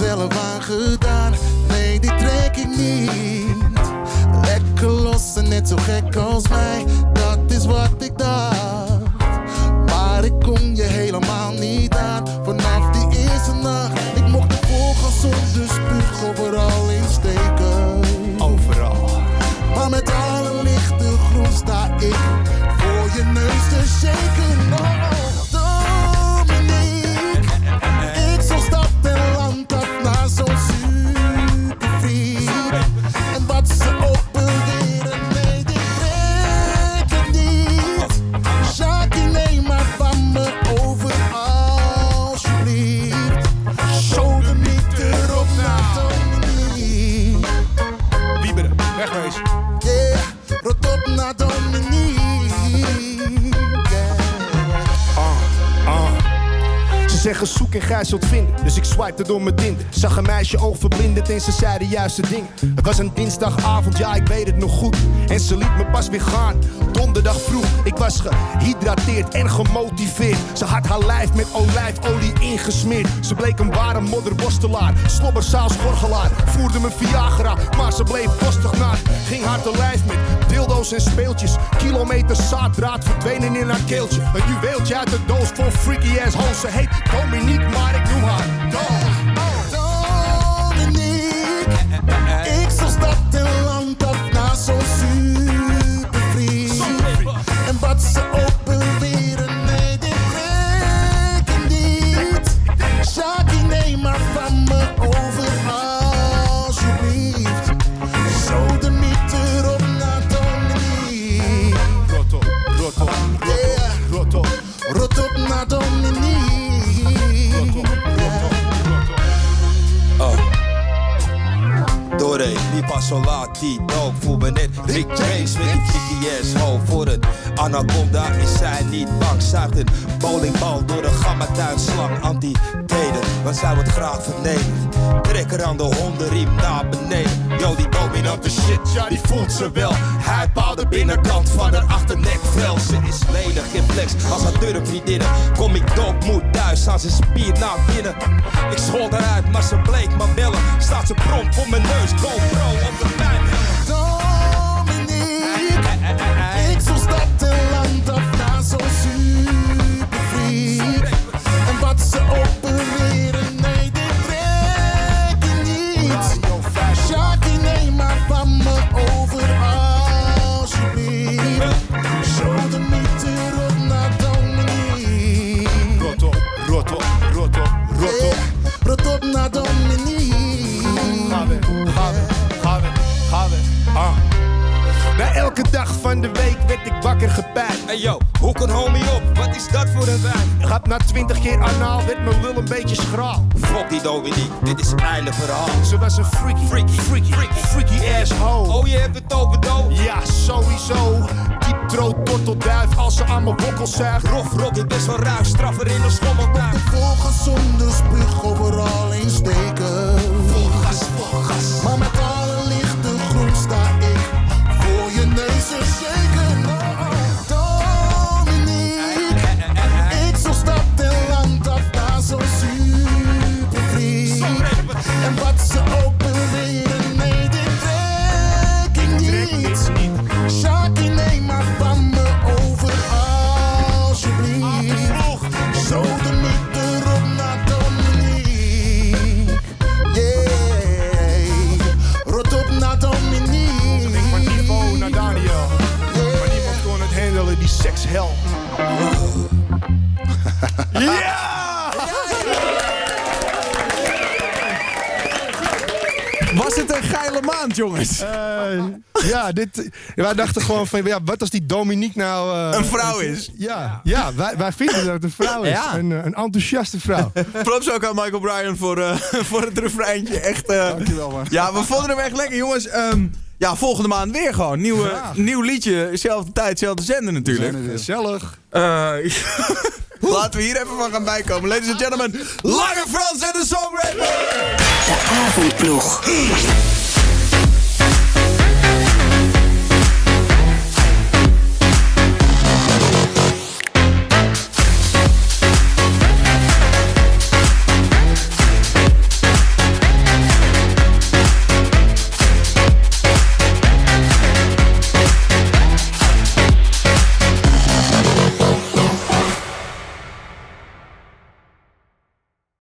heb ik mezelf aangedaan? Nee, die trek ik niet. Lekker los en net zo gek als mij. Dat is wat ik dacht. Maar ik kon je helemaal niet aan. Vanaf die eerste nacht. Ik mocht de volgen zonder spuug overal insteken. Overal. Maar met alle lichte groen sta ik voor je neus te shaken. Rot op naar zeggen zoek en gij zult vinden. Dus ik swipte door mijn Tinder. Zag een meisje oogverblindend en ze zei de juiste dingen. Het was een dinsdagavond, ja ik weet het nog goed. En ze liet me pas weer gaan. Donderdag vroeg, ik was gehydrateerd en gemotiveerd. Ze had haar lijf met olijfolie ingesmeerd. Ze bleek een ware modderworstelaar. Slobberzaal schorgelaar. Voerde me Viagra, maar ze bleef bostig naar. Ging haar te lijf met dildo's en speeltjes. Kilometers zaaddraad verdwenen in haar keeltje. Een juweeltje uit de doos voor freaky ass hoes. Ze heet Dominique, maar ik noem haar Dom. Dominique, ik zal stad en land af naar zo'n supervriend. En wat ze ook beweren, nee, dit trek ik niet. Shaki, neem maar van me over, alsjeblieft. Zo de meter op naar Dominique. Rot op, rot op, Laat, die doop. Voel me net Rick James met die freaky ass ho. Voor een anaconda is zij niet bang. Zuigt een bowlingbal door de gammatuinslang. Anti-teden, want zij wordt graag vernederd. Trek er aan de hondenriem naar beneden. Yo, die dominante shit, ja, die voelt ze wel. Hij bepaalt de binnenkant van haar achternekvel. Ze is ledig, geen flex als haar durfvriendinnen. Kom ik thuis, aan zijn spier naar binnen. Ik schold eruit, maar ze bleek maar bellen. Staat ze prompt voor mijn neus, GoPro op de pijn. Rot op, rot op. Yeah, Rot op naar Dominique. Ga weg, ga weg, ga weg, ga weg. Ah. Na elke dag van de week werd ik wakker gepijpt. Hey yo, hoe kan homie op? Wat is dat voor een wijn? Gaat na twintig keer anaal, werd mijn lul een beetje schraal. Fok die Dominique, dit is het einde verhaal. Ze was een freaky, Freaky, freaky, freaky. freaky ass hoe. Oh, je hebt het over dood. Ja, sowieso. Diep throat, tortelduif als ze aan mijn wokkels zuigt. Rof, rok, het is wel ruig, straffer in een schommeltuin. Volgen zonder spuug Ja! Was het een geile maand, jongens? Eh, ja, dit, wij dachten gewoon van, ja, wat als die Dominique nou... eh, Een vrouw is. Ja, ja wij, wij vinden dat het een vrouw is. Ja. Een, eh, een enthousiaste vrouw. Props ook aan Michael Bryan voor, eh, voor het refreintje. Echt, eh, Dankjewel, man. Ja, we vonden hem echt lekker, jongens. Ehm, ja, volgende maand weer gewoon. Nieuwe, Ja. Nieuw liedje, zelfde tijd, zelfde zender natuurlijk. Gezellig. Laten we hier even van gaan bijkomen. Ladies and gentlemen, Lange Frans en de Songwriter! De avondploeg.